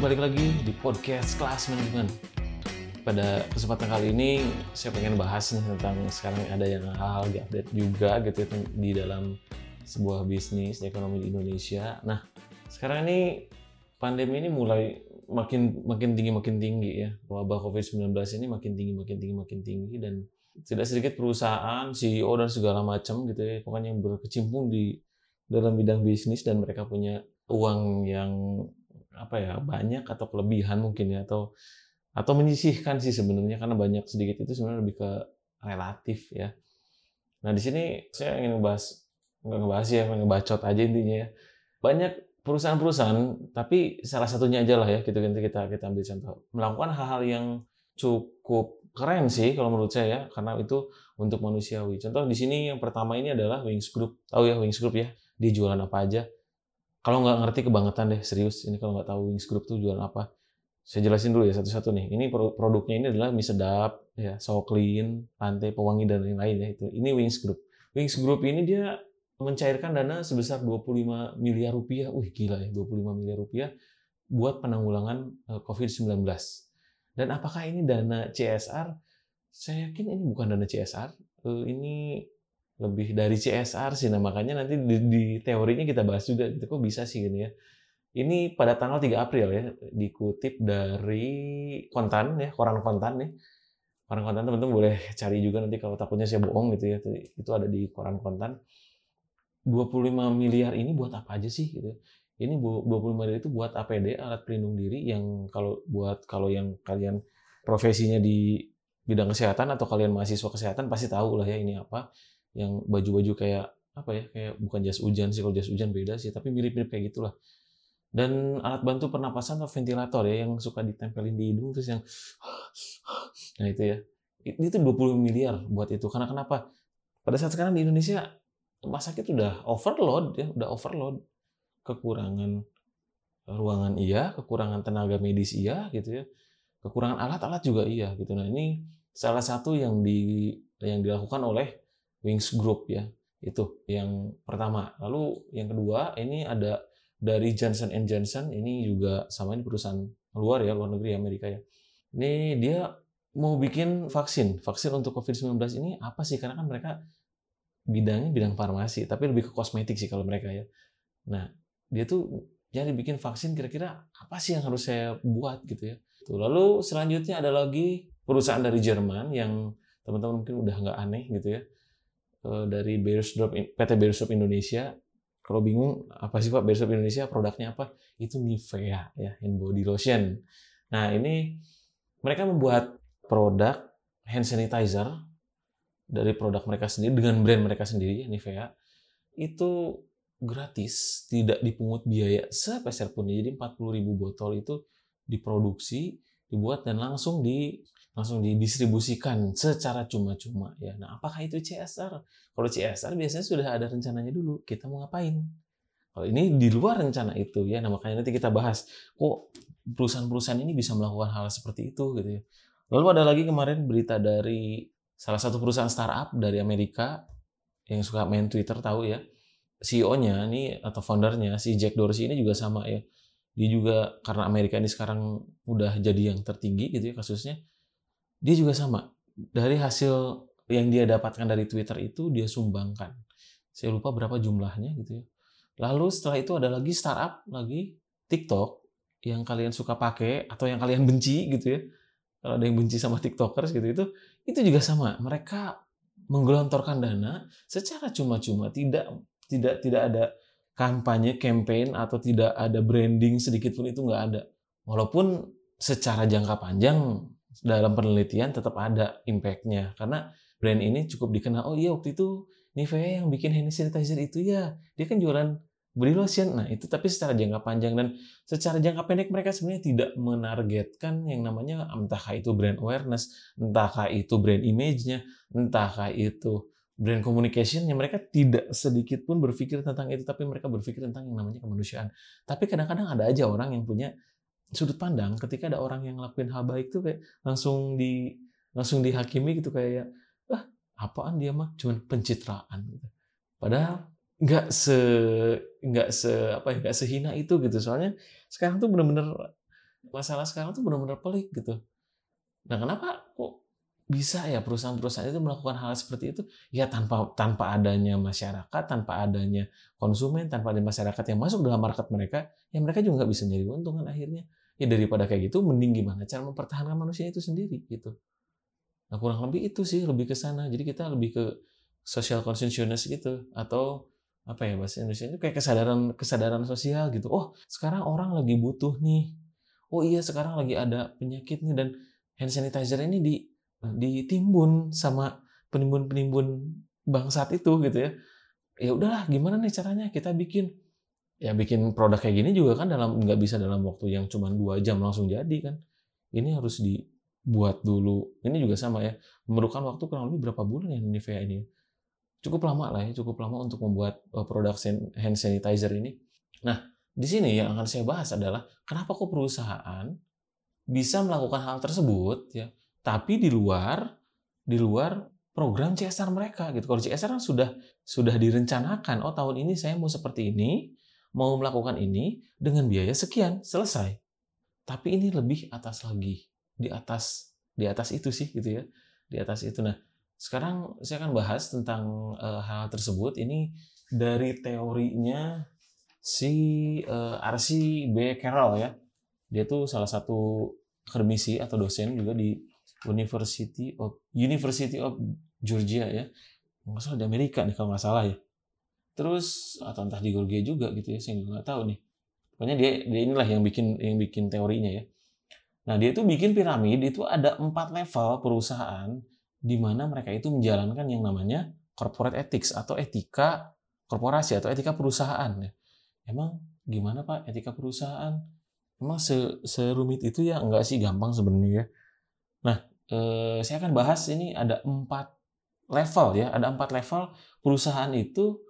balik lagi di podcast kelas manajemen. Pada kesempatan kali ini saya pengen bahas nih tentang sekarang ada yang hal diupdate juga gitu ya, di dalam sebuah bisnis ekonomi di Indonesia. Nah, sekarang ini pandemi ini mulai makin makin tinggi makin tinggi ya. Wabah Covid-19 ini makin tinggi makin tinggi makin tinggi dan tidak sedikit perusahaan, CEO dan segala macam gitu ya, pokoknya yang berkecimpung di dalam bidang bisnis dan mereka punya uang yang apa ya banyak atau kelebihan mungkin ya atau atau menyisihkan sih sebenarnya karena banyak sedikit itu sebenarnya lebih ke relatif ya. Nah di sini saya ingin ngebahas nggak ngebahas ya, ngebacot aja intinya ya. Banyak perusahaan-perusahaan, tapi salah satunya aja lah ya, gitu kita kita kita ambil contoh, melakukan hal-hal yang cukup keren sih kalau menurut saya ya, karena itu untuk manusiawi. Contoh di sini yang pertama ini adalah Wings Group, tahu ya Wings Group ya, dia jualan apa aja, kalau nggak ngerti kebangetan deh, serius. Ini kalau nggak tahu Wings Group tuh jualan apa. Saya jelasin dulu ya satu-satu nih. Ini produknya ini adalah mie sedap, ya, so clean, pantai, pewangi dan lain-lain ya itu. Ini Wings Group. Wings Group ini dia mencairkan dana sebesar 25 miliar rupiah. Wih gila ya, 25 miliar rupiah buat penanggulangan eh, COVID-19. Dan apakah ini dana CSR? Saya yakin ini bukan dana CSR. Eh, ini lebih dari CSR sih. Nah, makanya nanti di, di teorinya kita bahas juga gitu kok bisa sih gini ya. Ini pada tanggal 3 April ya, dikutip dari Kontan ya, koran Kontan nih. Koran Kontan teman-teman boleh cari juga nanti kalau takutnya saya bohong gitu ya. Itu ada di koran Kontan. 25 miliar ini buat apa aja sih gitu. Ini 25 miliar itu buat APD alat pelindung diri yang kalau buat kalau yang kalian profesinya di bidang kesehatan atau kalian mahasiswa kesehatan pasti tahu lah ya ini apa yang baju-baju kayak apa ya kayak bukan jas hujan sih kalau jas hujan beda sih tapi mirip-mirip kayak gitulah. Dan alat bantu pernapasan atau ventilator ya yang suka ditempelin di hidung terus yang nah itu ya. Itu 20 miliar buat itu. Karena kenapa? Pada saat sekarang di Indonesia rumah sakit udah overload ya udah overload. Kekurangan ruangan iya kekurangan tenaga medis iya gitu ya. Kekurangan alat-alat juga iya gitu. Nah ini salah satu yang di yang dilakukan oleh Wings Group ya. Itu yang pertama. Lalu yang kedua ini ada dari Johnson Johnson ini juga sama ini perusahaan luar ya, luar negeri Amerika ya. Ini dia mau bikin vaksin. Vaksin untuk COVID-19 ini apa sih? Karena kan mereka bidangnya bidang farmasi, tapi lebih ke kosmetik sih kalau mereka ya. Nah, dia tuh jadi bikin vaksin kira-kira apa sih yang harus saya buat gitu ya. Tuh, lalu selanjutnya ada lagi perusahaan dari Jerman yang teman-teman mungkin udah nggak aneh gitu ya dari Beiersdorf PT Beiersdorf Indonesia. Kalau bingung apa sih Pak Beiersdorf Indonesia produknya apa? Itu Nivea ya, hand body lotion. Nah, ini mereka membuat produk hand sanitizer dari produk mereka sendiri dengan brand mereka sendiri Nivea itu gratis, tidak dipungut biaya sepeser pun. Jadi 40.000 botol itu diproduksi, dibuat dan langsung di langsung didistribusikan secara cuma-cuma ya. Nah, apakah itu CSR? Kalau CSR biasanya sudah ada rencananya dulu, kita mau ngapain? Kalau ini di luar rencana itu ya, nah makanya nanti kita bahas kok perusahaan-perusahaan ini bisa melakukan hal seperti itu gitu ya. Lalu ada lagi kemarin berita dari salah satu perusahaan startup dari Amerika yang suka main Twitter tahu ya. CEO-nya ini atau foundernya si Jack Dorsey ini juga sama ya. Dia juga karena Amerika ini sekarang udah jadi yang tertinggi gitu ya kasusnya dia juga sama. Dari hasil yang dia dapatkan dari Twitter itu dia sumbangkan. Saya lupa berapa jumlahnya gitu ya. Lalu setelah itu ada lagi startup lagi TikTok yang kalian suka pakai atau yang kalian benci gitu ya. Kalau ada yang benci sama TikTokers gitu itu itu juga sama. Mereka menggelontorkan dana secara cuma-cuma, tidak tidak tidak ada kampanye, campaign atau tidak ada branding sedikit pun itu nggak ada. Walaupun secara jangka panjang dalam penelitian tetap ada impact-nya. Karena brand ini cukup dikenal oh iya waktu itu Nivea yang bikin hand sanitizer itu ya dia kan jualan body lotion. Nah itu tapi secara jangka panjang dan secara jangka pendek mereka sebenarnya tidak menargetkan yang namanya entahkah itu brand awareness entahkah itu brand image-nya entahkah itu brand communication yang mereka tidak sedikit pun berpikir tentang itu tapi mereka berpikir tentang yang namanya kemanusiaan. Tapi kadang-kadang ada aja orang yang punya sudut pandang ketika ada orang yang ngelakuin hal baik tuh kayak langsung di langsung dihakimi gitu kayak ah apaan dia mah cuman pencitraan gitu. Padahal nggak se nggak se apa ya nggak sehina itu gitu soalnya sekarang tuh bener-bener masalah sekarang tuh benar-benar pelik gitu. Nah kenapa kok bisa ya perusahaan-perusahaan itu melakukan hal seperti itu? Ya tanpa tanpa adanya masyarakat, tanpa adanya konsumen, tanpa ada masyarakat yang masuk dalam market mereka, ya mereka juga nggak bisa nyari untung akhirnya. Ya daripada kayak gitu, mending gimana cara mempertahankan manusia itu sendiri gitu. Nah kurang lebih itu sih lebih ke sana. Jadi kita lebih ke social consciousness gitu atau apa ya bahasa Indonesia itu kayak kesadaran kesadaran sosial gitu. Oh sekarang orang lagi butuh nih. Oh iya sekarang lagi ada penyakit nih dan hand sanitizer ini di ditimbun sama penimbun-penimbun bangsat itu gitu ya. Ya udahlah gimana nih caranya kita bikin ya bikin produk kayak gini juga kan dalam nggak bisa dalam waktu yang cuma dua jam langsung jadi kan. Ini harus dibuat dulu. Ini juga sama ya memerlukan waktu kurang lebih berapa bulan ya Nivea ini cukup lama lah ya, cukup lama untuk membuat uh, produk hand sanitizer ini. Nah, di sini yang akan saya bahas adalah kenapa kok perusahaan bisa melakukan hal tersebut ya, tapi di luar di luar program CSR mereka gitu. Kalau CSR kan sudah sudah direncanakan, oh tahun ini saya mau seperti ini, mau melakukan ini dengan biaya sekian, selesai. Tapi ini lebih atas lagi, di atas di atas itu sih gitu ya. Di atas itu. Nah, sekarang saya akan bahas tentang uh, hal tersebut. Ini dari teorinya si uh, eh, R.C. B. Carroll ya. Dia tuh salah satu akademisi atau dosen juga di University of University of Georgia ya. Nggak di Amerika nih kalau nggak salah ya. Terus atau entah di Georgia juga gitu ya, saya nggak tahu nih. Pokoknya dia, dia inilah yang bikin yang bikin teorinya ya. Nah dia tuh bikin piramid itu ada empat level perusahaan di mana mereka itu menjalankan yang namanya corporate ethics atau etika korporasi atau etika perusahaan. Ya. Emang gimana Pak etika perusahaan? Emang serumit itu ya enggak sih gampang sebenarnya. Ya. Nah, eh, saya akan bahas ini ada empat level ya, ada empat level perusahaan itu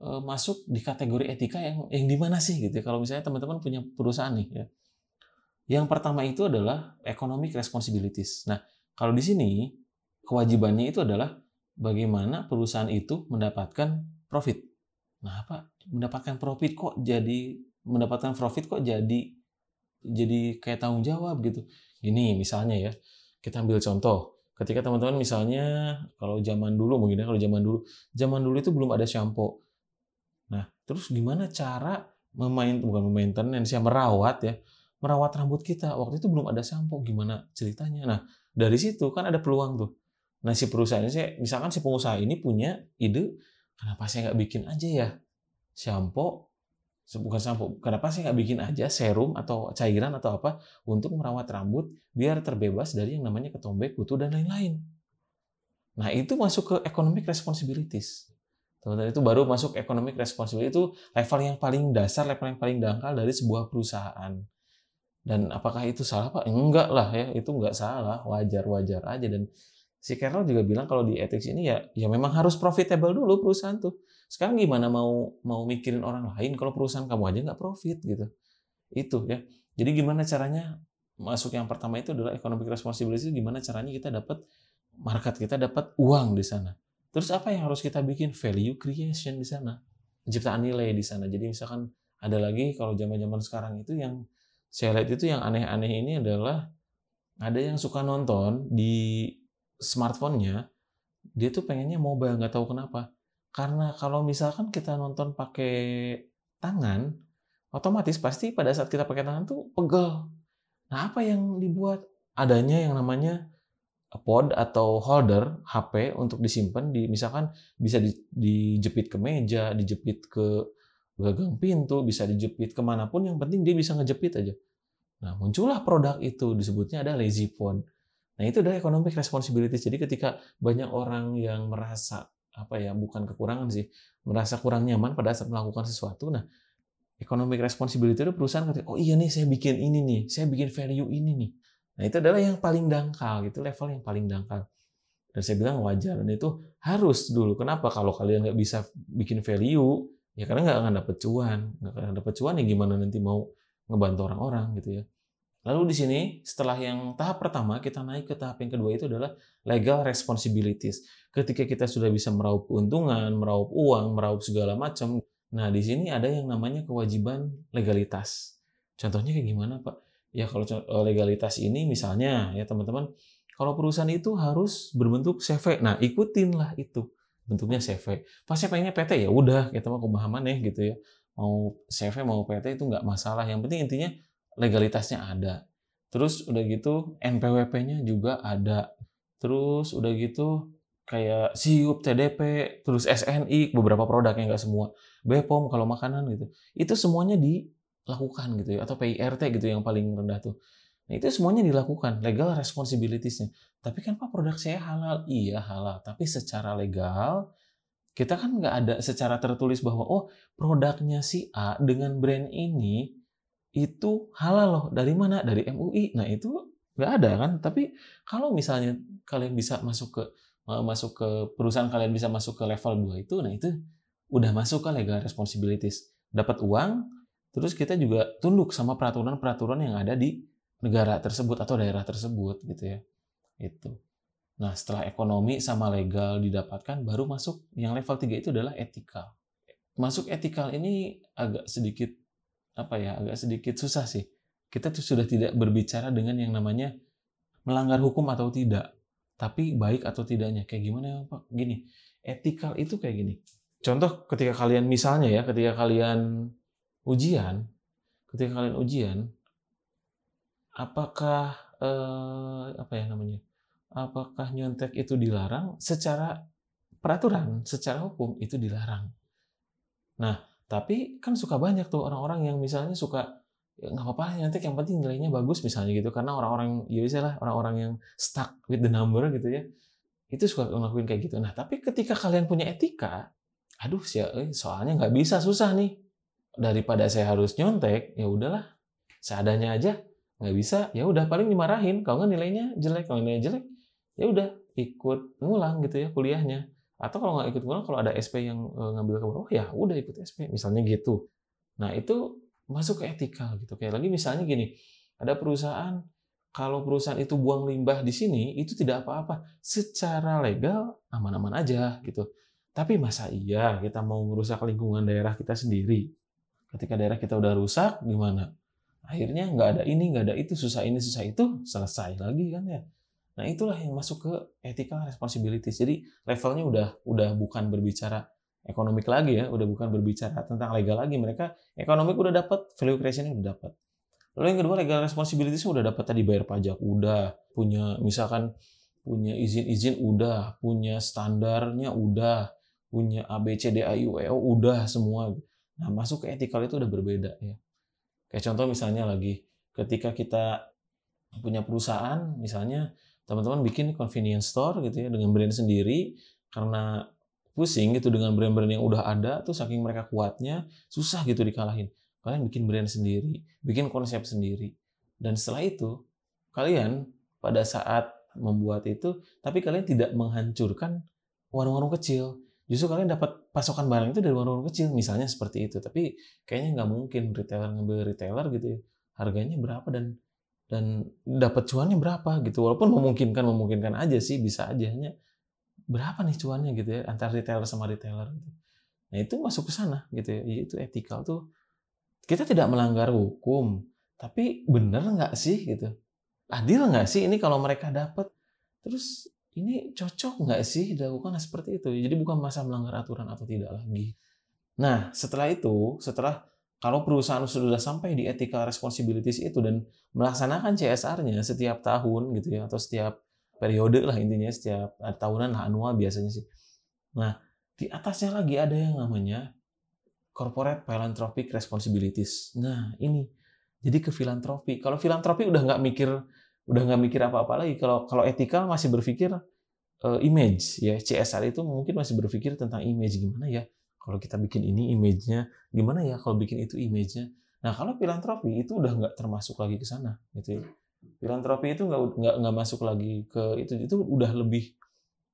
eh, masuk di kategori etika yang yang di mana sih gitu. Ya. Kalau misalnya teman-teman punya perusahaan nih ya. Yang pertama itu adalah economic responsibilities. Nah, kalau di sini kewajibannya itu adalah bagaimana perusahaan itu mendapatkan profit. Nah, apa mendapatkan profit kok jadi mendapatkan profit kok jadi jadi kayak tanggung jawab gitu. Ini misalnya ya, kita ambil contoh. Ketika teman-teman misalnya kalau zaman dulu mungkin ya kalau zaman dulu, zaman dulu itu belum ada shampoo. Nah, terus gimana cara memain bukan maintenance ya merawat ya, merawat rambut kita. Waktu itu belum ada shampoo, gimana ceritanya? Nah, dari situ kan ada peluang tuh Nah si perusahaan ini, misalkan si pengusaha ini punya ide, kenapa saya nggak bikin aja ya shampoo, bukan shampoo, kenapa saya nggak bikin aja serum atau cairan atau apa untuk merawat rambut biar terbebas dari yang namanya ketombe, kutu dan lain-lain. Nah itu masuk ke economic responsibilities. Teman-teman itu baru masuk economic responsibility itu level yang paling dasar, level yang paling dangkal dari sebuah perusahaan. Dan apakah itu salah Pak? Enggak lah ya, itu enggak salah, wajar-wajar aja dan si Carroll juga bilang kalau di ethics ini ya ya memang harus profitable dulu perusahaan tuh. Sekarang gimana mau mau mikirin orang lain kalau perusahaan kamu aja nggak profit gitu. Itu ya. Jadi gimana caranya masuk yang pertama itu adalah economic responsibility gimana caranya kita dapat market kita dapat uang di sana. Terus apa yang harus kita bikin value creation di sana. Penciptaan nilai di sana. Jadi misalkan ada lagi kalau zaman-zaman sekarang itu yang saya lihat itu yang aneh-aneh ini adalah ada yang suka nonton di smartphone-nya dia tuh pengennya mobile nggak tahu kenapa karena kalau misalkan kita nonton pakai tangan otomatis pasti pada saat kita pakai tangan tuh pegel nah apa yang dibuat adanya yang namanya pod atau holder HP untuk disimpan di misalkan bisa di, dijepit ke meja dijepit ke gagang pintu bisa dijepit ke mana pun yang penting dia bisa ngejepit aja nah muncullah produk itu disebutnya ada lazy phone Nah, itu adalah economic responsibility. Jadi ketika banyak orang yang merasa apa ya, bukan kekurangan sih, merasa kurang nyaman pada saat melakukan sesuatu, nah economic responsibility itu perusahaan ketika, oh iya nih saya bikin ini nih, saya bikin value ini nih. Nah, itu adalah yang paling dangkal gitu, level yang paling dangkal. Dan saya bilang wajar dan itu harus dulu. Kenapa? Kalau kalian nggak bisa bikin value, ya karena nggak akan dapat cuan. Nggak akan dapat cuan ya gimana nanti mau ngebantu orang-orang gitu ya. Lalu di sini setelah yang tahap pertama kita naik ke tahap yang kedua itu adalah legal responsibilities. Ketika kita sudah bisa meraup keuntungan, meraup uang, meraup segala macam. Nah, di sini ada yang namanya kewajiban legalitas. Contohnya kayak gimana, Pak? Ya kalau eh, legalitas ini misalnya ya teman-teman kalau perusahaan itu harus berbentuk CV nah ikutinlah itu bentuknya CV pas pengennya PT ya udah kita mau pemahaman ya gitu ya. Mau CV mau PT itu nggak masalah. Yang penting intinya legalitasnya ada. Terus udah gitu NPWP-nya juga ada. Terus udah gitu kayak SIUP, TDP, terus SNI, beberapa produk yang nggak semua, BPOM kalau makanan gitu. Itu semuanya dilakukan gitu ya, atau PIRT gitu yang paling rendah tuh. Nah, itu semuanya dilakukan, legal responsibilities-nya. Tapi kan Pak produk saya halal, iya halal. Tapi secara legal, kita kan nggak ada secara tertulis bahwa oh produknya si A dengan brand ini itu halal loh. Dari mana? Dari MUI. Nah itu nggak ada kan. Tapi kalau misalnya kalian bisa masuk ke masuk ke perusahaan kalian bisa masuk ke level 2 itu, nah itu udah masuk ke legal responsibilities. Dapat uang, terus kita juga tunduk sama peraturan-peraturan yang ada di negara tersebut atau daerah tersebut gitu ya. Itu. Nah, setelah ekonomi sama legal didapatkan, baru masuk yang level 3 itu adalah etikal. Masuk etikal ini agak sedikit apa ya, agak sedikit susah sih. Kita tuh sudah tidak berbicara dengan yang namanya melanggar hukum atau tidak tapi baik atau tidaknya kayak gimana ya Pak? Gini, etikal itu kayak gini. Contoh ketika kalian misalnya ya, ketika kalian ujian, ketika kalian ujian, apakah eh, apa ya namanya? Apakah nyontek itu dilarang? Secara peraturan, secara hukum itu dilarang. Nah, tapi kan suka banyak tuh orang-orang yang misalnya suka ya nggak apa-apa nanti yang penting nilainya bagus misalnya gitu karena orang-orang ya bisa lah orang-orang yang stuck with the number gitu ya itu suka ngelakuin kayak gitu nah tapi ketika kalian punya etika aduh sih soalnya nggak bisa susah nih daripada saya harus nyontek ya udahlah seadanya aja nggak bisa ya udah paling dimarahin kalau nggak nilainya jelek kalau nilainya jelek ya udah ikut ngulang gitu ya kuliahnya atau kalau nggak ikut ngulang kalau ada SP yang eh, ngambil ke bawah ya udah ikut SP misalnya gitu nah itu masuk ke etikal gitu. Kayak lagi misalnya gini, ada perusahaan kalau perusahaan itu buang limbah di sini itu tidak apa-apa. Secara legal aman-aman aja gitu. Tapi masa iya kita mau merusak lingkungan daerah kita sendiri? Ketika daerah kita udah rusak gimana? Akhirnya nggak ada ini, nggak ada itu, susah ini, susah itu, selesai lagi kan ya. Nah itulah yang masuk ke ethical responsibilities. Jadi levelnya udah udah bukan berbicara ekonomik lagi ya, udah bukan berbicara tentang legal lagi. Mereka ekonomik udah dapat, value creation udah dapat. Lalu yang kedua legal responsibilities udah dapat tadi bayar pajak, udah punya misalkan punya izin-izin udah, punya standarnya udah, punya A B C D A I U E O udah semua. Nah, masuk ke ethical itu udah berbeda ya. Kayak contoh misalnya lagi ketika kita punya perusahaan misalnya teman-teman bikin convenience store gitu ya dengan brand sendiri karena pusing gitu dengan brand-brand yang udah ada tuh saking mereka kuatnya susah gitu dikalahin. Kalian bikin brand sendiri bikin konsep sendiri. Dan setelah itu kalian pada saat membuat itu tapi kalian tidak menghancurkan warung-warung kecil justru kalian dapat pasokan barang itu dari warung-warung kecil misalnya seperti itu. Tapi kayaknya nggak mungkin retailer ngambil retailer gitu ya. Harganya berapa dan dan dapat cuannya berapa gitu. Walaupun memungkinkan memungkinkan aja sih bisa aja. Hanya berapa nih cuannya gitu ya antara retailer sama retailer gitu. Nah itu masuk ke sana gitu ya, itu etikal tuh. Kita tidak melanggar hukum, tapi bener nggak sih gitu, adil nggak sih ini kalau mereka dapat, terus ini cocok nggak sih dilakukan seperti itu, jadi bukan masa melanggar aturan atau tidak lagi. Nah setelah itu, setelah kalau perusahaan sudah sampai di ethical responsibilities itu dan melaksanakan CSR-nya setiap tahun gitu ya atau setiap periode lah intinya setiap tahunan lah anual biasanya sih. Nah, di atasnya lagi ada yang namanya corporate philanthropic responsibilities. Nah, ini jadi ke filantropi. Kalau filantropi udah nggak mikir udah nggak mikir apa-apa lagi. Kalau kalau etika masih berpikir uh, image ya. CSR itu mungkin masih berpikir tentang image. Gimana ya kalau kita bikin ini image-nya? Gimana ya kalau bikin itu image-nya. Nah, kalau filantropi itu udah nggak termasuk lagi ke sana gitu ya. Filantropi itu nggak nggak nggak masuk lagi ke itu. Itu udah lebih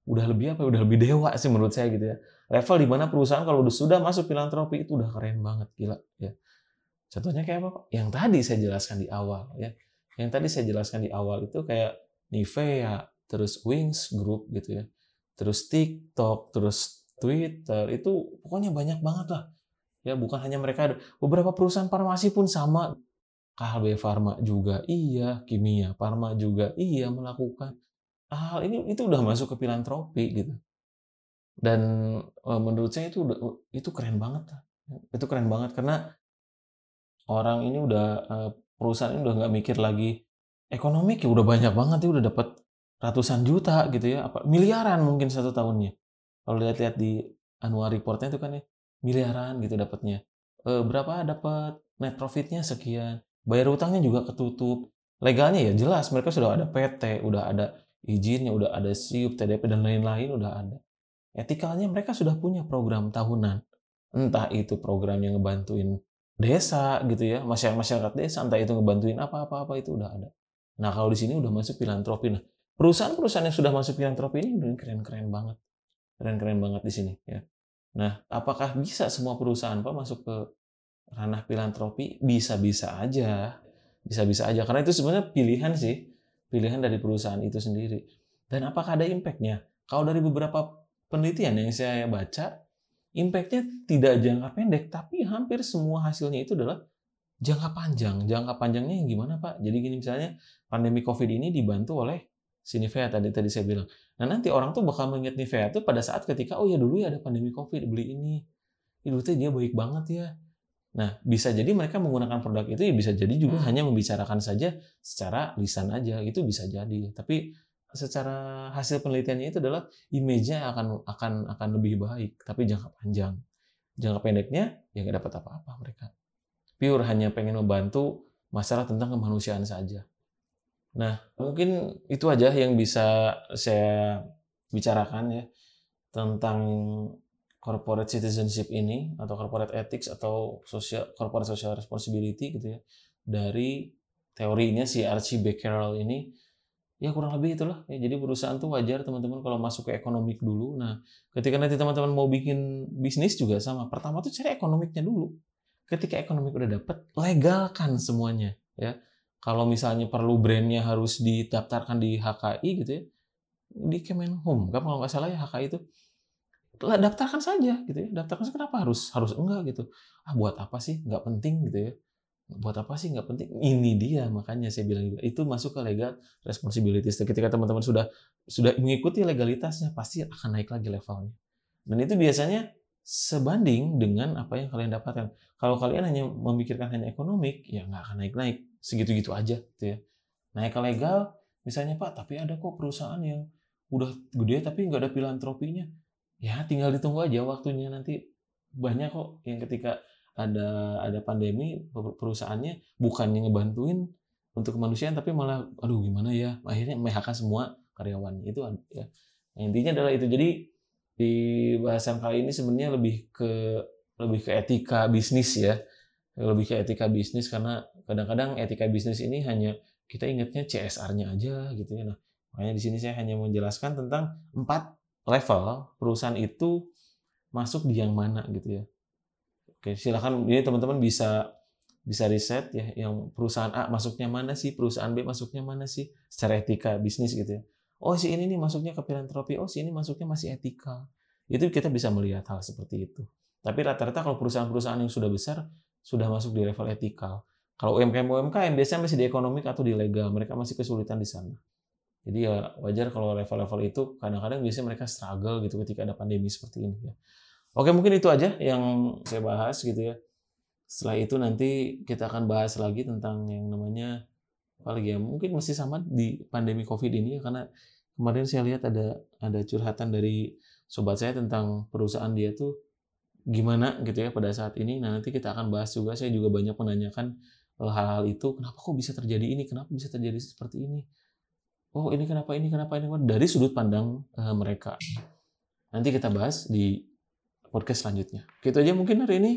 udah lebih apa udah lebih dewa sih menurut saya gitu ya. Level di mana perusahaan kalau udah sudah masuk filantropi itu udah keren banget gila ya. Contohnya kayak apa yang tadi saya jelaskan di awal ya yang tadi saya jelaskan di awal itu kayak Nivea terus Wings Group gitu ya terus TikTok terus Twitter itu pokoknya banyak banget lah ya bukan hanya mereka ada beberapa perusahaan farmasi pun sama KHB Pharma juga iya, Kimia Pharma juga iya melakukan hal ini itu udah masuk ke filantropi gitu. Dan e, menurut saya itu itu keren banget. Itu keren banget karena orang ini udah e, perusahaan ini udah nggak mikir lagi ekonomi ya udah banyak banget ya udah dapat ratusan juta gitu ya. Apa miliaran mungkin satu tahunnya. Kalau lihat-lihat di annual reportnya itu kan ya miliaran gitu dapatnya e, berapa dapat net profitnya sekian. Bayar utangnya juga ketutup. Legalnya ya jelas mereka sudah ada PT udah ada izinnya udah ada SIUP TDP dan lain-lain udah ada. Etikalnya mereka sudah punya program tahunan. Entah itu program yang ngebantuin desa gitu ya masyarakat masyarakat desa entah itu ngebantuin apa apa apa itu udah ada nah kalau di sini udah masuk filantropi nah perusahaan-perusahaan yang sudah masuk filantropi ini keren-keren banget. Keren-keren banget di sini ya. Nah, apakah bisa semua perusahaan Pak masuk ke ranah filantropi? Bisa-bisa aja. Bisa-bisa aja karena itu sebenarnya pilihan sih. Pilihan dari perusahaan itu sendiri. Dan apakah ada impact-nya? Kalau dari beberapa penelitian yang saya baca, impact-nya tidak jangka pendek, tapi hampir semua hasilnya itu adalah jangka panjang. Jangka panjangnya yang gimana Pak? Jadi gini misalnya pandemi COVID ini dibantu oleh si Nivea tadi tadi saya bilang. Nah nanti orang tuh bakal mengingat Nivea tuh pada saat ketika oh ya dulu ya ada pandemi COVID beli ini, itu tuh dia baik banget ya. Nah bisa jadi mereka menggunakan produk itu ya bisa jadi juga hmm. hanya membicarakan saja secara lisan aja itu bisa jadi. Tapi secara hasil penelitiannya itu adalah image-nya akan akan akan lebih baik tapi jangka panjang. Jangka pendeknya ya nggak dapat apa-apa mereka. Pure hanya pengen membantu masalah tentang kemanusiaan saja. Nah, mungkin itu aja yang bisa saya bicarakan ya tentang corporate citizenship ini atau corporate ethics atau social corporate social responsibility gitu ya dari teorinya si Archie Becquerel ini ya kurang lebih itulah. Ya jadi perusahaan tuh wajar teman-teman kalau masuk ke ekonomik dulu. Nah ketika nanti teman-teman mau bikin bisnis juga sama. Pertama tuh cari ekonomiknya dulu. Ketika ekonomik udah dapet legalkan semuanya ya. Kalau misalnya perlu brandnya harus didaftarkan di HKI gitu ya di Kemenhum. Kan kalau nggak salah ya HKI itu daftarkan saja gitu ya. Daftarkan saja kenapa harus harus enggak gitu? Ah buat apa sih? Nggak penting gitu ya buat apa sih? Nggak penting. Ini dia makanya saya bilang juga itu masuk ke legal responsibilities ketika teman-teman sudah sudah mengikuti legalitasnya pasti akan naik lagi levelnya. Dan itu biasanya sebanding dengan apa yang kalian dapatkan. Kalau kalian hanya memikirkan hanya ekonomik ya nggak akan naik naik segitu-gitu aja gitu ya. Naik ke legal, misalnya Pak, tapi ada kok perusahaan yang udah gede tapi nggak ada filantropinya. Ya tinggal ditunggu aja waktunya. Nanti banyak kok yang ketika ada ada pandemi perusahaannya bukannya ngebantuin untuk kemanusiaan tapi malah aduh gimana ya? Akhirnya PHK semua karyawannya itu ya. Nah, intinya adalah itu. Jadi di bahasan kali ini sebenarnya lebih ke lebih ke etika bisnis ya. Lebih ke etika bisnis karena kadang-kadang etika bisnis ini hanya kita ingatnya CSR-nya aja gitu ya. Nah, makanya di sini saya hanya menjelaskan tentang empat level perusahaan itu masuk di yang mana gitu ya. Oke, silakan ini teman-teman bisa bisa riset ya yang perusahaan A masuknya mana sih, perusahaan B masuknya mana sih secara etika bisnis gitu ya. Oh, si ini nih masuknya ke filantropi, oh si ini masuknya masih etika. Itu kita bisa melihat hal seperti itu. Tapi rata-rata kalau perusahaan-perusahaan yang sudah besar sudah masuk di level etikal. Kalau UMKM UMKM biasanya masih di ekonomik atau di legal, mereka masih kesulitan di sana. Jadi ya wajar kalau level-level itu kadang-kadang biasanya mereka struggle gitu ketika ada pandemi seperti ini ya. Oke, mungkin itu aja yang saya bahas gitu ya. Setelah itu nanti kita akan bahas lagi tentang yang namanya apa lagi ya? Mungkin masih sama di pandemi Covid ini ya karena kemarin saya lihat ada ada curhatan dari sobat saya tentang perusahaan dia tuh gimana gitu ya pada saat ini. Nah, nanti kita akan bahas juga. Saya juga banyak menanyakan eh, hal-hal itu. Kenapa kok bisa terjadi ini? Kenapa bisa terjadi seperti ini? Oh, ini kenapa ini? Kenapa ini? Dari sudut pandang uh, mereka. Nanti kita bahas di podcast selanjutnya. Gitu aja mungkin hari ini.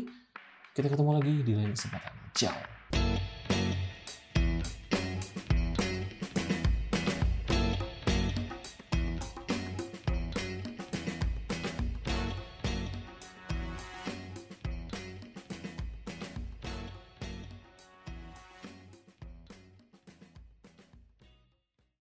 Kita ketemu lagi di lain kesempatan. Ciao.